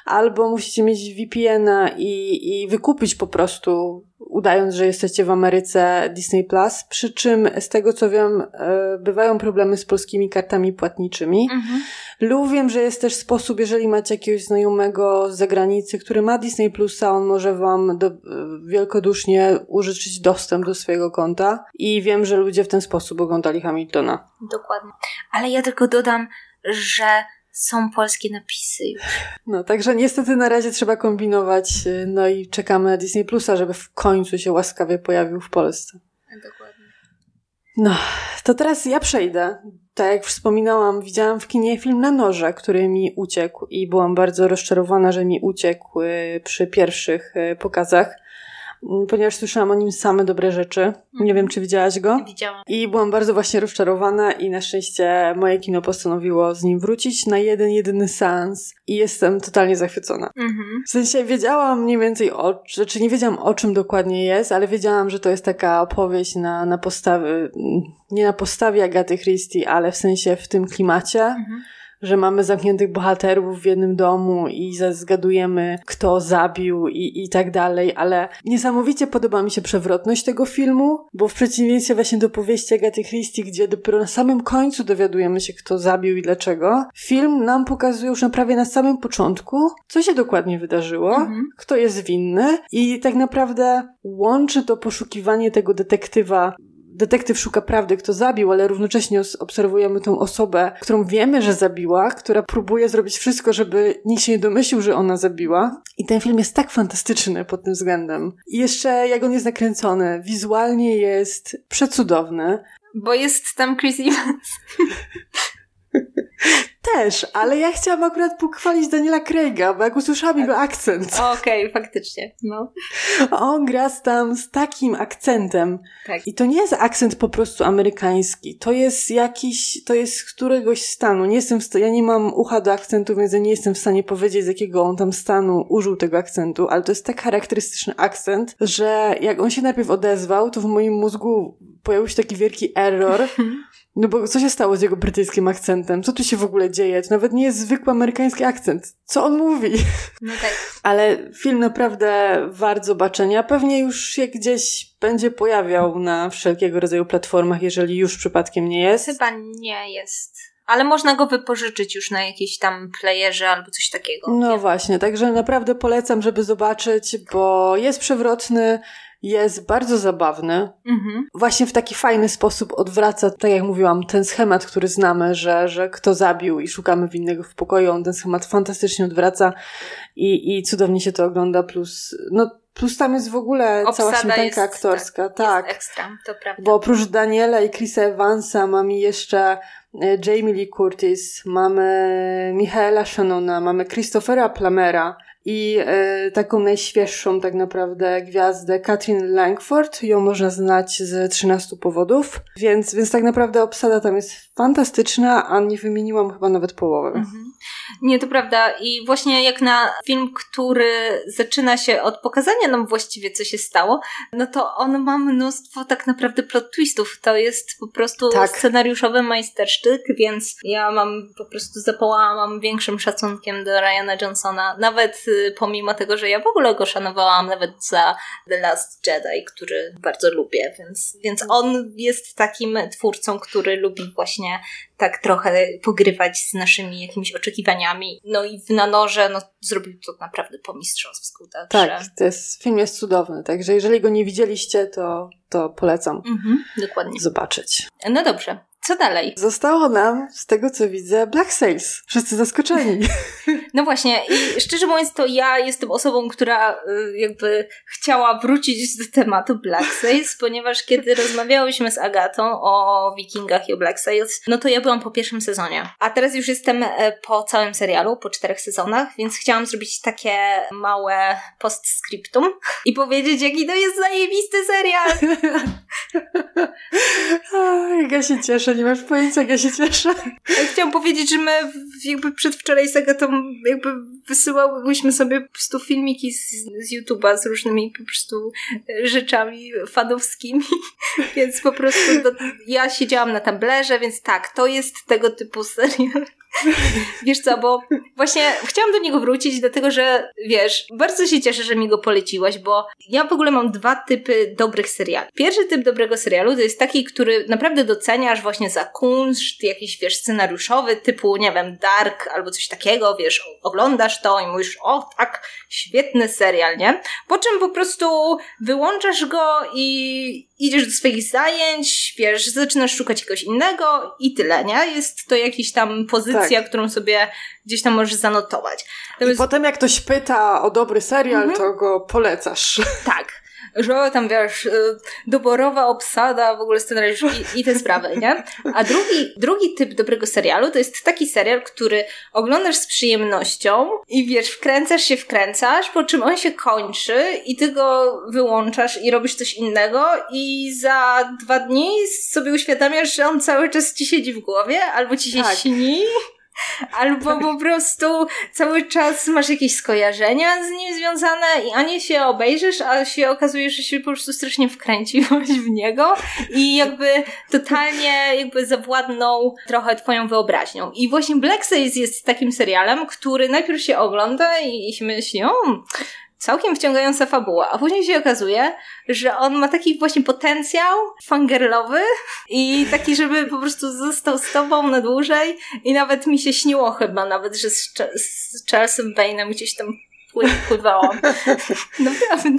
albo musicie mieć VPN-a i, i wykupić po prostu, udając, że jesteście w Ameryce Disney Plus. Przy czym, z tego co wiem, e, bywają problemy z polskimi kartami płatniczymi. Mhm. Lub wiem, że jest też sposób, jeżeli macie jakiegoś znajomego z zagranicy, który ma Disney Plusa, on może wam do, wielkodusznie użyczyć dostęp do swojego konta. I wiem, że ludzie w ten sposób oglądali Hamiltona. Dokładnie. Ale ja tylko dodam, że są polskie napisy już. No, także niestety na razie trzeba kombinować, y, no i czekamy na Disney Plusa, żeby w końcu się łaskawie pojawił w Polsce. Dokładnie. No, to teraz ja przejdę. Tak jak wspominałam, widziałam w kinie film na noże, który mi uciekł i byłam bardzo rozczarowana, że mi uciekł y, przy pierwszych y, pokazach. Mm, ponieważ słyszałam o nim same dobre rzeczy. Nie wiem, czy widziałaś go? Widziałam. I byłam bardzo właśnie rozczarowana i na szczęście moje kino postanowiło z nim wrócić na jeden, jedyny seans i jestem totalnie zachwycona. Mhm. W sensie wiedziałam mniej więcej o, czy znaczy nie wiedziałam o czym dokładnie jest, ale wiedziałam, że to jest taka opowieść na, na postawy, nie na postawie Agaty Christie, ale w sensie w tym klimacie. Mhm że mamy zamkniętych bohaterów w jednym domu i zgadujemy, kto zabił i, i tak dalej, ale niesamowicie podoba mi się przewrotność tego filmu, bo w przeciwieństwie właśnie do powieści Agaty Christie, gdzie dopiero na samym końcu dowiadujemy się, kto zabił i dlaczego, film nam pokazuje już na prawie na samym początku, co się dokładnie wydarzyło, mhm. kto jest winny i tak naprawdę łączy to poszukiwanie tego detektywa detektyw szuka prawdy, kto zabił, ale równocześnie obserwujemy tą osobę, którą wiemy, że zabiła, która próbuje zrobić wszystko, żeby nikt się nie domyślił, że ona zabiła. I ten film jest tak fantastyczny pod tym względem. I jeszcze jak on jest nakręcony, wizualnie jest przecudowny. Bo jest tam Chris Evans. Też, ale ja chciałam akurat pochwalić Daniela Craiga, bo jak usłyszałam tak. jego akcent. Okej, okay, faktycznie, no. On gra tam z takim akcentem. Tak. I to nie jest akcent po prostu amerykański. To jest jakiś, to jest z któregoś stanu. Nie jestem w st- ja nie mam ucha do akcentu, więc ja nie jestem w stanie powiedzieć, z jakiego on tam stanu użył tego akcentu, ale to jest tak charakterystyczny akcent, że jak on się najpierw odezwał, to w moim mózgu pojawił się taki wielki error, No bo co się stało z jego brytyjskim akcentem? Co tu się w ogóle dzieje? To nawet nie jest zwykły amerykański akcent. Co on mówi? No tak. Ale film naprawdę wart zobaczenia. Pewnie już się gdzieś będzie pojawiał na wszelkiego rodzaju platformach, jeżeli już przypadkiem nie jest. Chyba nie jest. Ale można go wypożyczyć już na jakiejś tam playerze albo coś takiego. No nie? właśnie, także naprawdę polecam, żeby zobaczyć, bo jest przewrotny, jest bardzo zabawny. Mhm. Właśnie w taki fajny sposób odwraca, tak jak mówiłam, ten schemat, który znamy, że, że kto zabił i szukamy winnego w pokoju. On ten schemat fantastycznie odwraca i, i cudownie się to ogląda. Plus, no, plus tam jest w ogóle Obsada cała śmietanka jest, aktorska. Tak, tak. Ekstra, to prawda. Bo oprócz Daniela i Chrisa Evansa mamy jeszcze e, Jamie Lee Curtis, mamy Michaela Shannona, mamy Christophera Plamera, i e, taką najświeższą tak naprawdę gwiazdę Katrin Langford. Ją można znać z 13 powodów, więc, więc tak naprawdę obsada tam jest fantastyczna, a nie wymieniłam chyba nawet połowy. Mhm. Nie, to prawda. I właśnie jak na film, który zaczyna się od pokazania nam właściwie, co się stało, no to on ma mnóstwo tak naprawdę plot twistów. To jest po prostu tak. scenariuszowy majstersztyk, więc ja mam po prostu zapałałam większym szacunkiem do Ryana Johnsona, nawet pomimo tego, że ja w ogóle go szanowałam nawet za The Last Jedi, który bardzo lubię, więc, więc on jest takim twórcą, który lubi właśnie tak trochę pogrywać z naszymi jakimiś oczekiwaniami. No i w Nanorze no, zrobił to naprawdę po mistrzowsku. Także... Tak, to jest, film jest cudowny, także jeżeli go nie widzieliście, to, to polecam mhm, dokładnie. zobaczyć. No dobrze, co dalej? Zostało nam, z tego co widzę, Black Sales. Wszyscy zaskoczeni. No właśnie, i szczerze mówiąc, to ja jestem osobą, która y, jakby chciała wrócić do tematu Black Sales, ponieważ kiedy rozmawiałyśmy z Agatą o Wikingach i o Black Sales, no to ja byłam po pierwszym sezonie. A teraz już jestem e, po całym serialu, po czterech sezonach, więc chciałam zrobić takie małe postscriptum i powiedzieć, jaki to jest zajebisty serial. jak ja się cieszę, cieszę, nie masz pojęcia, jak ja się cieszę. chciałam powiedzieć, że my jakby przedwczoraj z Agatą jakby wysyłałyśmy sobie po prostu filmiki z, z YouTube'a z różnymi po prostu rzeczami fanowskimi, więc po prostu do, ja siedziałam na tablerze, więc tak, to jest tego typu serial. Wiesz co, bo właśnie chciałam do niego wrócić, dlatego że wiesz, bardzo się cieszę, że mi go poleciłaś, bo ja w ogóle mam dwa typy dobrych seriali. Pierwszy typ dobrego serialu to jest taki, który naprawdę doceniasz właśnie za kunszt, jakiś wiesz, scenariuszowy, typu, nie wiem, Dark albo coś takiego, wiesz, oglądasz to i mówisz, o tak, świetny serial, nie? Po czym po prostu wyłączasz go i idziesz do swoich zajęć, wiesz, zaczynasz szukać czegoś innego i tyle, nie? Jest to jakiś tam pozycja, tak. którą sobie gdzieś tam możesz zanotować. Natomiast... I potem jak ktoś pyta o dobry serial, mhm. to go polecasz. Tak że tam wiesz, y, doborowa obsada, w ogóle scenariusz i, i te sprawy, nie? A drugi, drugi typ dobrego serialu to jest taki serial, który oglądasz z przyjemnością i wiesz, wkręcasz się, wkręcasz, po czym on się kończy i ty go wyłączasz i robisz coś innego i za dwa dni sobie uświadamiasz, że on cały czas ci siedzi w głowie albo ci się tak. śni. Albo po prostu cały czas masz jakieś skojarzenia z nim związane i ani się obejrzysz, a się okazuje, że się po prostu strasznie wkręciłaś w niego i jakby totalnie jakby zawładnął trochę twoją wyobraźnią. I właśnie Black Sails jest takim serialem, który najpierw się ogląda i, i się myśli, o, całkiem wciągająca fabuła, a później się okazuje, że on ma taki właśnie potencjał fangirlowy i taki, żeby po prostu został z tobą na dłużej i nawet mi się śniło chyba nawet, że z, z Charlesem Bane'em gdzieś tam pływałam. Naprawdę.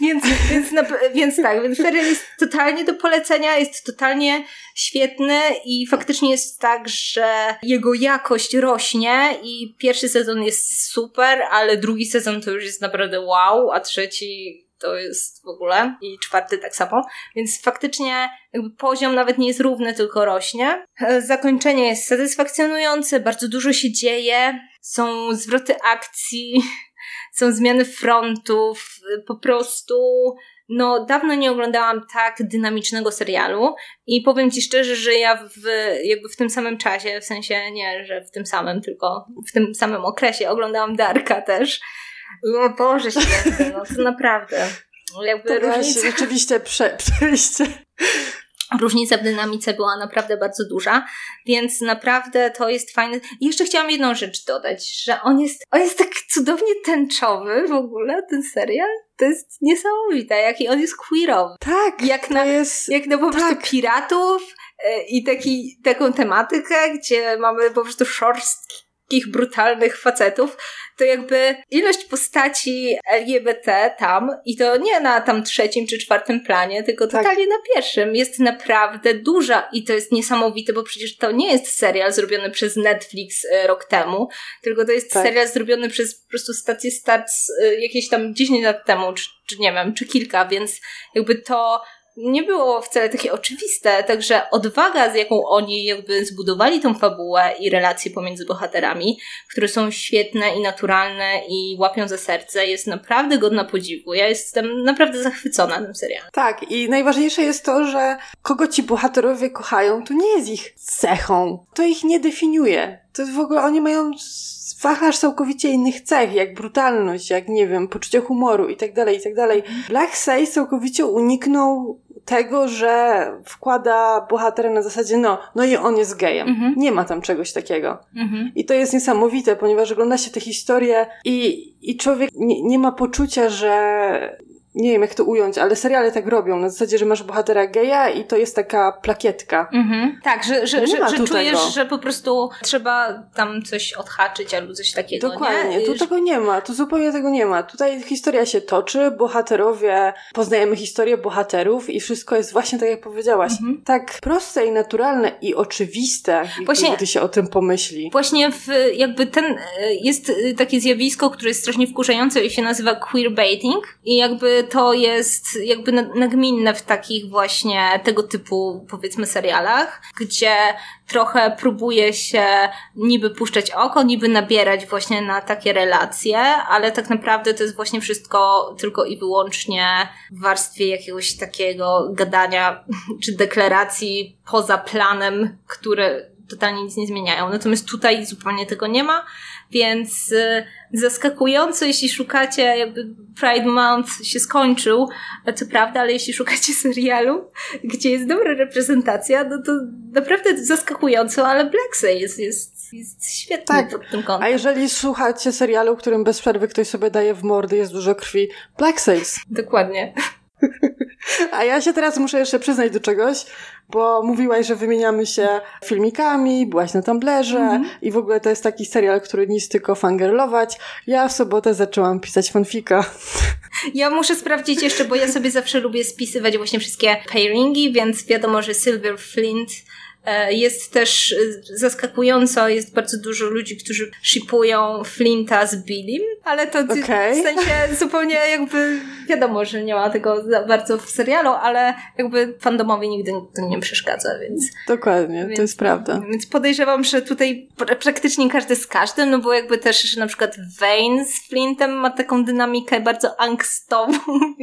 Więc, więc, więc tak, więc serial jest totalnie do polecenia, jest totalnie świetny i faktycznie jest tak, że jego jakość rośnie i pierwszy sezon jest super, ale drugi sezon to już jest naprawdę wow, a trzeci to jest w ogóle i czwarty tak samo, więc faktycznie poziom nawet nie jest równy, tylko rośnie. Zakończenie jest satysfakcjonujące, bardzo dużo się dzieje, są zwroty akcji, są zmiany frontów, po prostu no dawno nie oglądałam tak dynamicznego serialu i powiem Ci szczerze, że ja w, jakby w tym samym czasie, w sensie nie, że w tym samym, tylko w tym samym okresie oglądałam Darka też. O Boże święty, no to naprawdę. Jakby to różnica... rzeczywiście prze, przejście Różnica w dynamice była naprawdę bardzo duża, więc naprawdę to jest fajne. I jeszcze chciałam jedną rzecz dodać, że on jest, on jest tak cudownie tęczowy w ogóle, ten serial. To jest niesamowite, jaki on jest queerowy. Tak, jak na, jest... Jak na po prostu tak. piratów e, i taki, taką tematykę, gdzie mamy po prostu szorstki brutalnych facetów, to jakby ilość postaci LGBT tam, i to nie na tam trzecim czy czwartym planie, tylko tak. totalnie na pierwszym, jest naprawdę duża i to jest niesamowite, bo przecież to nie jest serial zrobiony przez Netflix e, rok temu, tylko to jest tak. serial zrobiony przez po prostu stację Starts e, jakieś tam 10 lat temu, czy, czy nie wiem, czy kilka, więc jakby to nie było wcale takie oczywiste, także odwaga, z jaką oni jakby zbudowali tą fabułę i relacje pomiędzy bohaterami, które są świetne i naturalne i łapią za serce, jest naprawdę godna podziwu. Ja jestem naprawdę zachwycona tym serialem. Tak, i najważniejsze jest to, że kogo ci bohaterowie kochają, to nie jest ich cechą. To ich nie definiuje. To w ogóle, oni mają wachlarz całkowicie innych cech, jak brutalność, jak nie wiem, poczucie humoru i tak dalej, i tak dalej. Black Sails całkowicie uniknął tego, że wkłada bohatera na zasadzie, no, no i on jest gejem. Mhm. Nie ma tam czegoś takiego. Mhm. I to jest niesamowite, ponieważ ogląda się tę historię i, i człowiek nie, nie ma poczucia, że nie wiem jak to ująć, ale seriale tak robią, na zasadzie, że masz bohatera geja i to jest taka plakietka. Mhm. Tak, że, że, że, że czujesz, tego. że po prostu trzeba tam coś odhaczyć albo coś takiego. Dokładnie, nie? tu tego nie ma, tu zupełnie tego nie ma. Tutaj historia się toczy, bohaterowie, poznajemy historię bohaterów i wszystko jest właśnie tak jak powiedziałaś. Mhm. Tak proste i naturalne i oczywiste, właśnie, gdy się o tym pomyśli. Właśnie w, jakby ten, e, jest e, takie zjawisko, które jest strasznie wkurzające i się nazywa queerbaiting i jakby to jest jakby nagminne w takich właśnie tego typu powiedzmy serialach, gdzie trochę próbuje się niby puszczać oko, niby nabierać właśnie na takie relacje, ale tak naprawdę to jest właśnie wszystko tylko i wyłącznie w warstwie jakiegoś takiego gadania czy deklaracji poza planem, które totalnie nic nie zmieniają. Natomiast tutaj zupełnie tego nie ma, więc y, zaskakująco, jeśli szukacie, jakby Pride Month się skończył, co prawda, ale jeśli szukacie serialu, gdzie jest dobra reprezentacja, no to naprawdę zaskakująco, ale Black Say jest, jest, jest świetny tak. pod tym kątem. A jeżeli słuchacie serialu, którym bez przerwy ktoś sobie daje w mordy, jest dużo krwi, Black Sails. Dokładnie. A ja się teraz muszę jeszcze przyznać do czegoś, bo mówiłaś, że wymieniamy się filmikami, byłaś na Tumblerze mm -hmm. i w ogóle to jest taki serial, który nic tylko fangirlować. Ja w sobotę zaczęłam pisać fanfika. Ja muszę sprawdzić jeszcze, bo ja sobie zawsze lubię spisywać właśnie wszystkie pairingi, więc wiadomo, że Silver Flint jest też e, zaskakująco, jest bardzo dużo ludzi, którzy shipują Flinta z Billim, ale to okay. w sensie zupełnie jakby wiadomo, że nie ma tego za bardzo w serialu, ale jakby fandomowi nigdy to nie przeszkadza, więc... Dokładnie, więc, to jest prawda. Więc podejrzewam, że tutaj praktycznie każdy z każdym, no bo jakby też na przykład Vane z Flintem ma taką dynamikę bardzo angstową,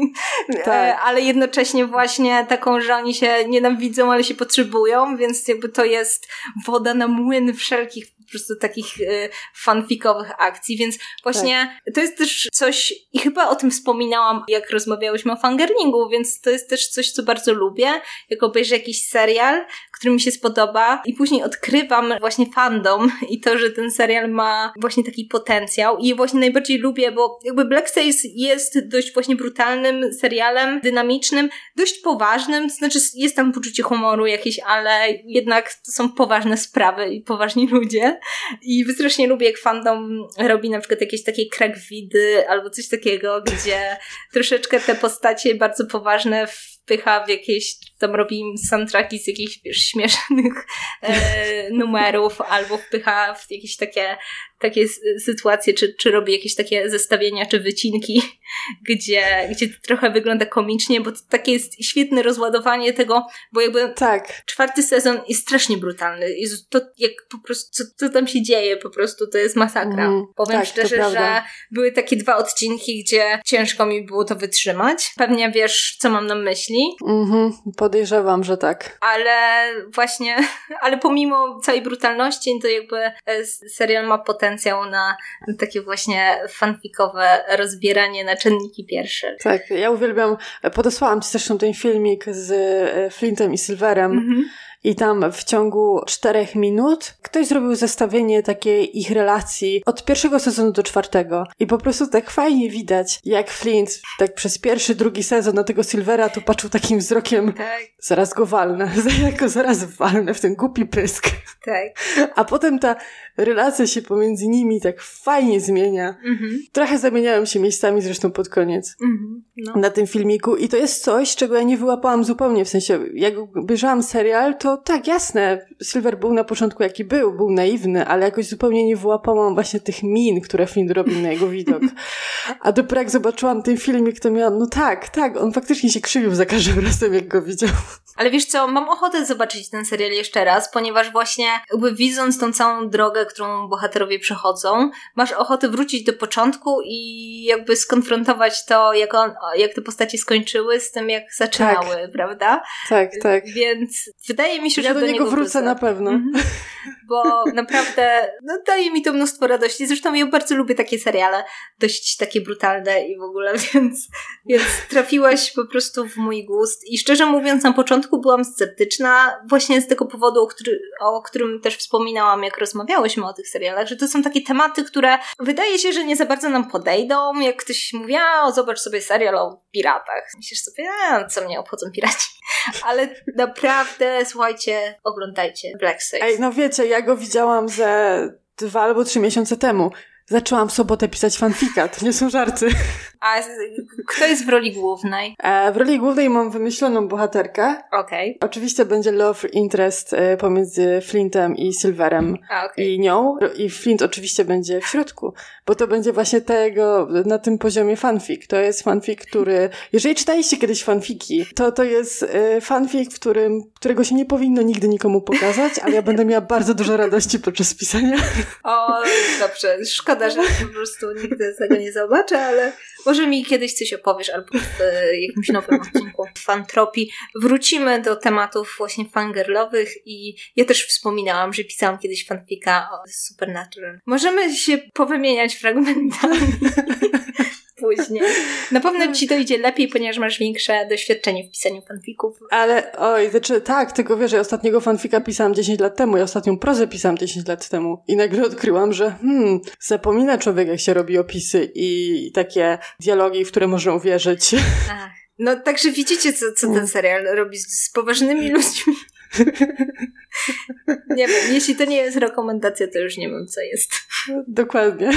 tak. E, ale jednocześnie właśnie taką, że oni się nienawidzą, ale się potrzebują, więc jakby to jest woda na młyn wszelkich po prostu takich y, fanfikowych akcji, więc właśnie tak. to jest też coś, i chyba o tym wspominałam, jak rozmawiałyśmy o fangirlingu, więc to jest też coś, co bardzo lubię, jak obejrzę jakiś serial, który mi się spodoba i później odkrywam właśnie fandom i to, że ten serial ma właśnie taki potencjał i właśnie najbardziej lubię, bo jakby Black Sails jest dość właśnie brutalnym serialem, dynamicznym, dość poważnym, to znaczy jest tam poczucie humoru jakieś, ale jednak to są poważne sprawy i poważni ludzie i strasznie lubię, jak fandom robi na przykład jakieś takie krakwidy albo coś takiego, gdzie troszeczkę te postacie bardzo poważne wpycha w jakieś, tam robi im soundtracki z jakichś wiesz, śmiesznych e, numerów, albo wpycha w jakieś takie takie sytuacje, czy, czy robi jakieś takie zestawienia, czy wycinki, gdzie, gdzie to trochę wygląda komicznie, bo to takie jest świetne rozładowanie tego, bo jakby tak. czwarty sezon jest strasznie brutalny. Jest to jak po prostu, co, co tam się dzieje, po prostu to jest masakra. Mm, Powiem tak, szczerze, że były takie dwa odcinki, gdzie ciężko mi było to wytrzymać. Pewnie wiesz, co mam na myśli. Mhm, podejrzewam, że tak. Ale właśnie, ale pomimo całej brutalności, to jakby e, serial ma potencjał na takie właśnie fanfikowe rozbieranie na czynniki pierwsze. Tak, ja uwielbiam, podesłałam Ci zresztą ten filmik z e, Flintem i Silverem, -hmm. I tam w ciągu czterech minut ktoś zrobił zestawienie takiej ich relacji od pierwszego sezonu do czwartego. I po prostu tak fajnie widać, jak Flint tak przez pierwszy, drugi sezon na tego Silvera to patrzył takim wzrokiem tak. zaraz go walnę, jako zaraz walnę w ten głupi pysk. Tak. A potem ta relacja się pomiędzy nimi tak fajnie zmienia. Mhm. Trochę zamieniałem się miejscami zresztą pod koniec mhm. no. na tym filmiku i to jest coś, czego ja nie wyłapałam zupełnie, w sensie jak obejrzałam serial, to tak, jasne, Silver był na początku jaki był, był naiwny, ale jakoś zupełnie nie wyłapałam właśnie tych min, które Flynn robił na jego widok. A dopiero jak zobaczyłam ten filmik, to miałam, no tak, tak, on faktycznie się krzywił za każdym razem, jak go widział. Ale wiesz co, mam ochotę zobaczyć ten serial jeszcze raz, ponieważ właśnie jakby widząc tą całą drogę, którą bohaterowie przechodzą, masz ochotę wrócić do początku i jakby skonfrontować to, jak, on, jak te postacie skończyły z tym, jak zaczynały, tak. prawda? Tak, tak. Więc wydaje mi się, ja że do, do niego, niego wrócę na pewno. Mhm. Bo naprawdę no, daje mi to mnóstwo radości. Zresztą ja bardzo lubię takie seriale, dość takie brutalne i w ogóle, więc, więc trafiłaś po prostu w mój gust. I szczerze mówiąc, na początku byłam sceptyczna, właśnie z tego powodu, o, który, o którym też wspominałam, jak rozmawiałyśmy o tych serialach, że to są takie tematy, które wydaje się, że nie za bardzo nam podejdą. Jak ktoś mówi, a zobacz sobie serial o piratach. Myślisz sobie, a co mnie obchodzą piraci. Ale naprawdę, słuchajcie, oglądajcie Black Sails. Ej, no wiecie, ja go widziałam ze dwa albo trzy miesiące temu. Zaczęłam w sobotę pisać fanfika, to nie są żarty. A kto jest w roli głównej? E, w roli głównej mam wymyśloną bohaterkę. Okej. Okay. Oczywiście będzie love interest e, pomiędzy Flintem i Silverem okay. i nią. I Flint oczywiście będzie w środku, bo to będzie właśnie tego, na tym poziomie fanfic. To jest fanfic, który, jeżeli czytaliście kiedyś fanfiki, to to jest e, fanfic, w którym, którego się nie powinno nigdy nikomu pokazać, ale ja będę miała bardzo dużo radości podczas pisania. O, dobrze. Szkoda, że po prostu nigdy tego nie zobaczę, ale może mi kiedyś coś opowiesz albo w e, jakimś nowym odcinku fantropii. Wrócimy do tematów właśnie fangirlowych i ja też wspominałam, że pisałam kiedyś fanfika o Supernatural. Możemy się powymieniać fragmentami. później. Na pewno ci to idzie lepiej, ponieważ masz większe doświadczenie w pisaniu fanfików. Ale, oj, znaczy, tak, tylko wiesz, ja ostatniego fanfika pisałam 10 lat temu, ja ostatnią prozę pisałam 10 lat temu i nagle odkryłam, że hmm, zapomina człowiek, jak się robi opisy i takie dialogi, w które można uwierzyć. Ach. No, także widzicie, co, co ten serial robi z, z poważnymi ludźmi. Nie wiem, jeśli to nie jest rekomendacja, to już nie wiem, co jest. Dokładnie.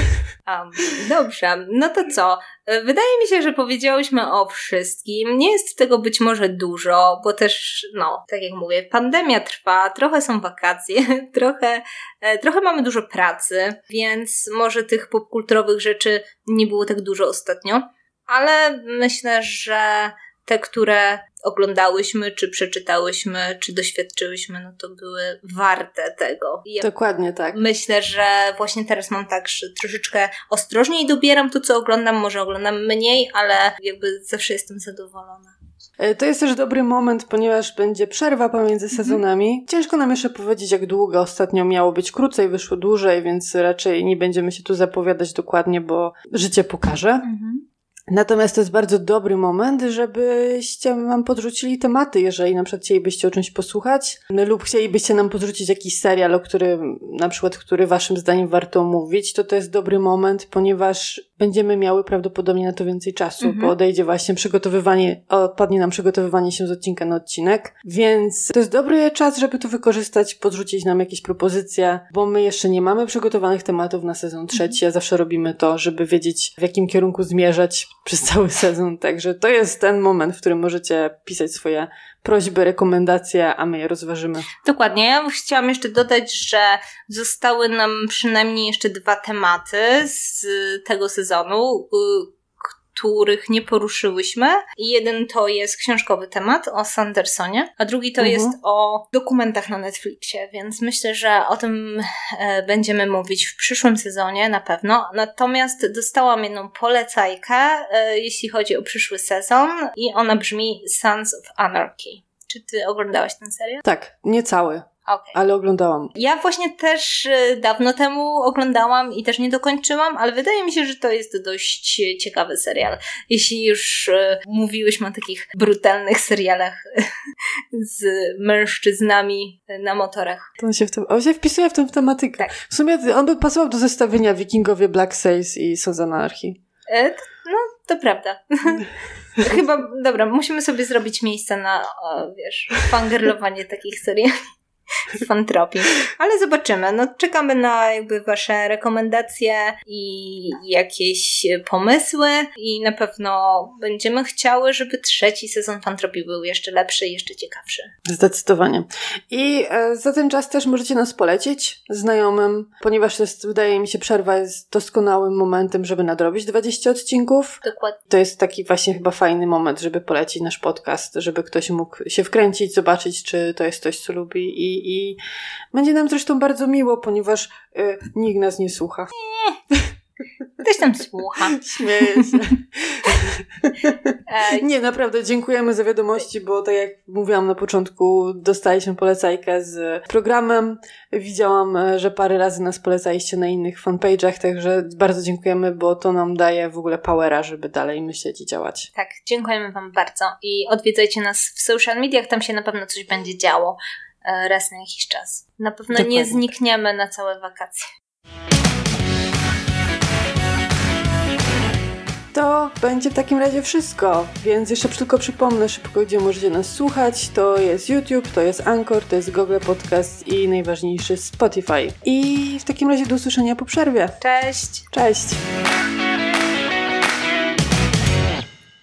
Um, dobrze, no to co? Wydaje mi się, że powiedziałyśmy o wszystkim. Nie jest tego być może dużo, bo też, no, tak jak mówię, pandemia trwa, trochę są wakacje, trochę, e, trochę mamy dużo pracy, więc może tych popkulturowych rzeczy nie było tak dużo ostatnio, ale myślę, że te, które oglądałyśmy, czy przeczytałyśmy, czy doświadczyłyśmy, no to były warte tego. Ja Dokładnie tak. Myślę, że właśnie teraz mam tak, że troszeczkę ostrożniej dobieram to, co oglądam. Może oglądam mniej, ale jakby zawsze jestem zadowolona. E, to jest też dobry moment, ponieważ będzie przerwa pomiędzy mhm. sezonami. Ciężko nam jeszcze powiedzieć, jak długo ostatnio miało być krócej, wyszło dłużej, więc raczej nie będziemy się tu zapowiadać dokładnie, bo życie pokaże. Mhm. Natomiast to jest bardzo dobry moment, żebyście nam podrzucili tematy, jeżeli na przykład chcielibyście o czymś posłuchać lub chcielibyście nam podrzucić jakiś serial, o którym, na przykład, który waszym zdaniem warto mówić, to to jest dobry moment, ponieważ będziemy miały prawdopodobnie na to więcej czasu, mhm. bo odejdzie właśnie przygotowywanie, odpadnie nam przygotowywanie się z odcinka na odcinek, więc to jest dobry czas, żeby to wykorzystać, podrzucić nam jakieś propozycje, bo my jeszcze nie mamy przygotowanych tematów na sezon trzeci, a zawsze robimy to, żeby wiedzieć w jakim kierunku zmierzać przez cały sezon, także to jest ten moment, w którym możecie pisać swoje prośby, rekomendacje, a my je rozważymy. Dokładnie. Ja chciałam jeszcze dodać, że zostały nam przynajmniej jeszcze dwa tematy z tego sezonu których nie poruszyłyśmy. Jeden to jest książkowy temat o Sandersonie, a drugi to mhm. jest o dokumentach na Netflixie, więc myślę, że o tym e, będziemy mówić w przyszłym sezonie na pewno. Natomiast dostałam jedną polecajkę, e, jeśli chodzi o przyszły sezon i ona brzmi Sons of Anarchy. Czy ty oglądałaś ten serial? Tak, nie cały. Okay. Ale oglądałam. Ja właśnie też y, dawno temu oglądałam i też nie dokończyłam, ale wydaje mi się, że to jest dość ciekawy serial. Jeśli już y, mówiłyśmy o takich brutalnych serialach z mężczyznami na motorach. To on się, w tym, on się wpisuje w tę tematykę. Tak. W sumie on by pasował do zestawienia Wikingowie Black Sails i Sons Anarchy. E, no, to prawda. Chyba, dobra, musimy sobie zrobić miejsce na, o, wiesz, fangirlowanie takich seriali fantropii. Ale zobaczymy. No, czekamy na jakby wasze rekomendacje i jakieś pomysły i na pewno będziemy chciały, żeby trzeci sezon fantropii był jeszcze lepszy i jeszcze ciekawszy. Zdecydowanie. I e, za ten czas też możecie nas polecić znajomym, ponieważ to jest, wydaje mi się, przerwa jest doskonałym momentem, żeby nadrobić 20 odcinków. Dokładnie. To jest taki właśnie chyba fajny moment, żeby polecić nasz podcast, żeby ktoś mógł się wkręcić, zobaczyć, czy to jest coś, co lubi i i będzie nam zresztą bardzo miło, ponieważ y, nikt nas nie słucha. Nie. Ktoś tam słucha. Śmieję się. Nie, naprawdę dziękujemy za wiadomości, bo tak jak mówiłam na początku, dostaliśmy polecajkę z programem. Widziałam, że parę razy nas polecaliście na innych fanpage'ach, także bardzo dziękujemy, bo to nam daje w ogóle powera, żeby dalej myśleć i działać. Tak, dziękujemy Wam bardzo i odwiedzajcie nas w social mediach, tam się na pewno coś będzie działo. E, raz na jakiś czas. Na pewno Dokładnie. nie znikniemy na całe wakacje. To będzie w takim razie wszystko, więc jeszcze tylko przypomnę szybko, gdzie możecie nas słuchać. To jest YouTube, to jest Anchor, to jest Google Podcast i najważniejszy Spotify. I w takim razie do usłyszenia po przerwie. Cześć! Cześć!